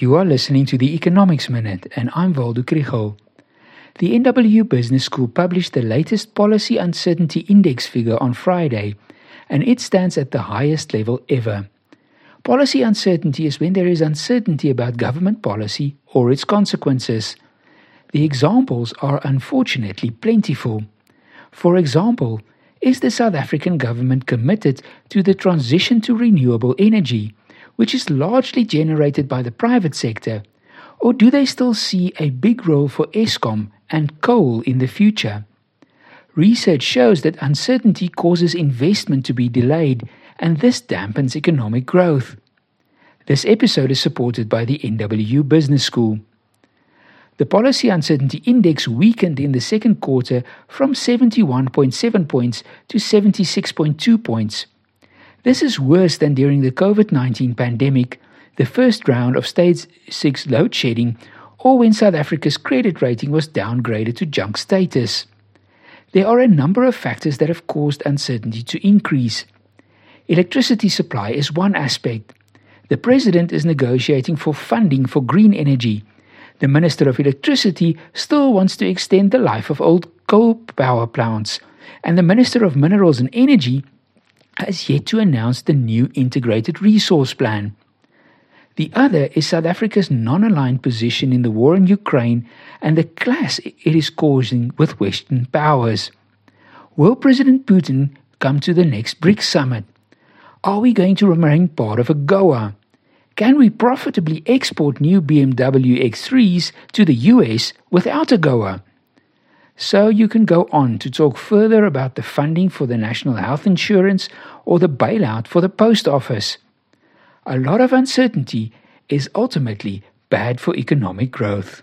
You are listening to the Economics Minute, and I'm Waldo Krugell. The NWU Business School published the latest Policy Uncertainty Index figure on Friday, and it stands at the highest level ever. Policy uncertainty is when there is uncertainty about government policy or its consequences. The examples are unfortunately plentiful. For example, is the South African government committed to the transition to renewable energy? Which is largely generated by the private sector, or do they still see a big role for Eskom and coal in the future? Research shows that uncertainty causes investment to be delayed, and this dampens economic growth. This episode is supported by the NWU Business School. The Policy Uncertainty Index weakened in the second quarter from 71.7 points to 76.2 points. This is worse than during the COVID 19 pandemic, the first round of stage 6 load shedding, or when South Africa's credit rating was downgraded to junk status. There are a number of factors that have caused uncertainty to increase. Electricity supply is one aspect. The President is negotiating for funding for green energy. The Minister of Electricity still wants to extend the life of old coal power plants. And the Minister of Minerals and Energy has yet to announce the new integrated resource plan. The other is South Africa's non aligned position in the war in Ukraine and the clash it is causing with Western powers. Will President Putin come to the next BRICS summit? Are we going to remain part of AGOA? Can we profitably export new BMW X3s to the US without AGOA? So you can go on to talk further about the funding for the national health insurance or the bailout for the post office. A lot of uncertainty is ultimately bad for economic growth.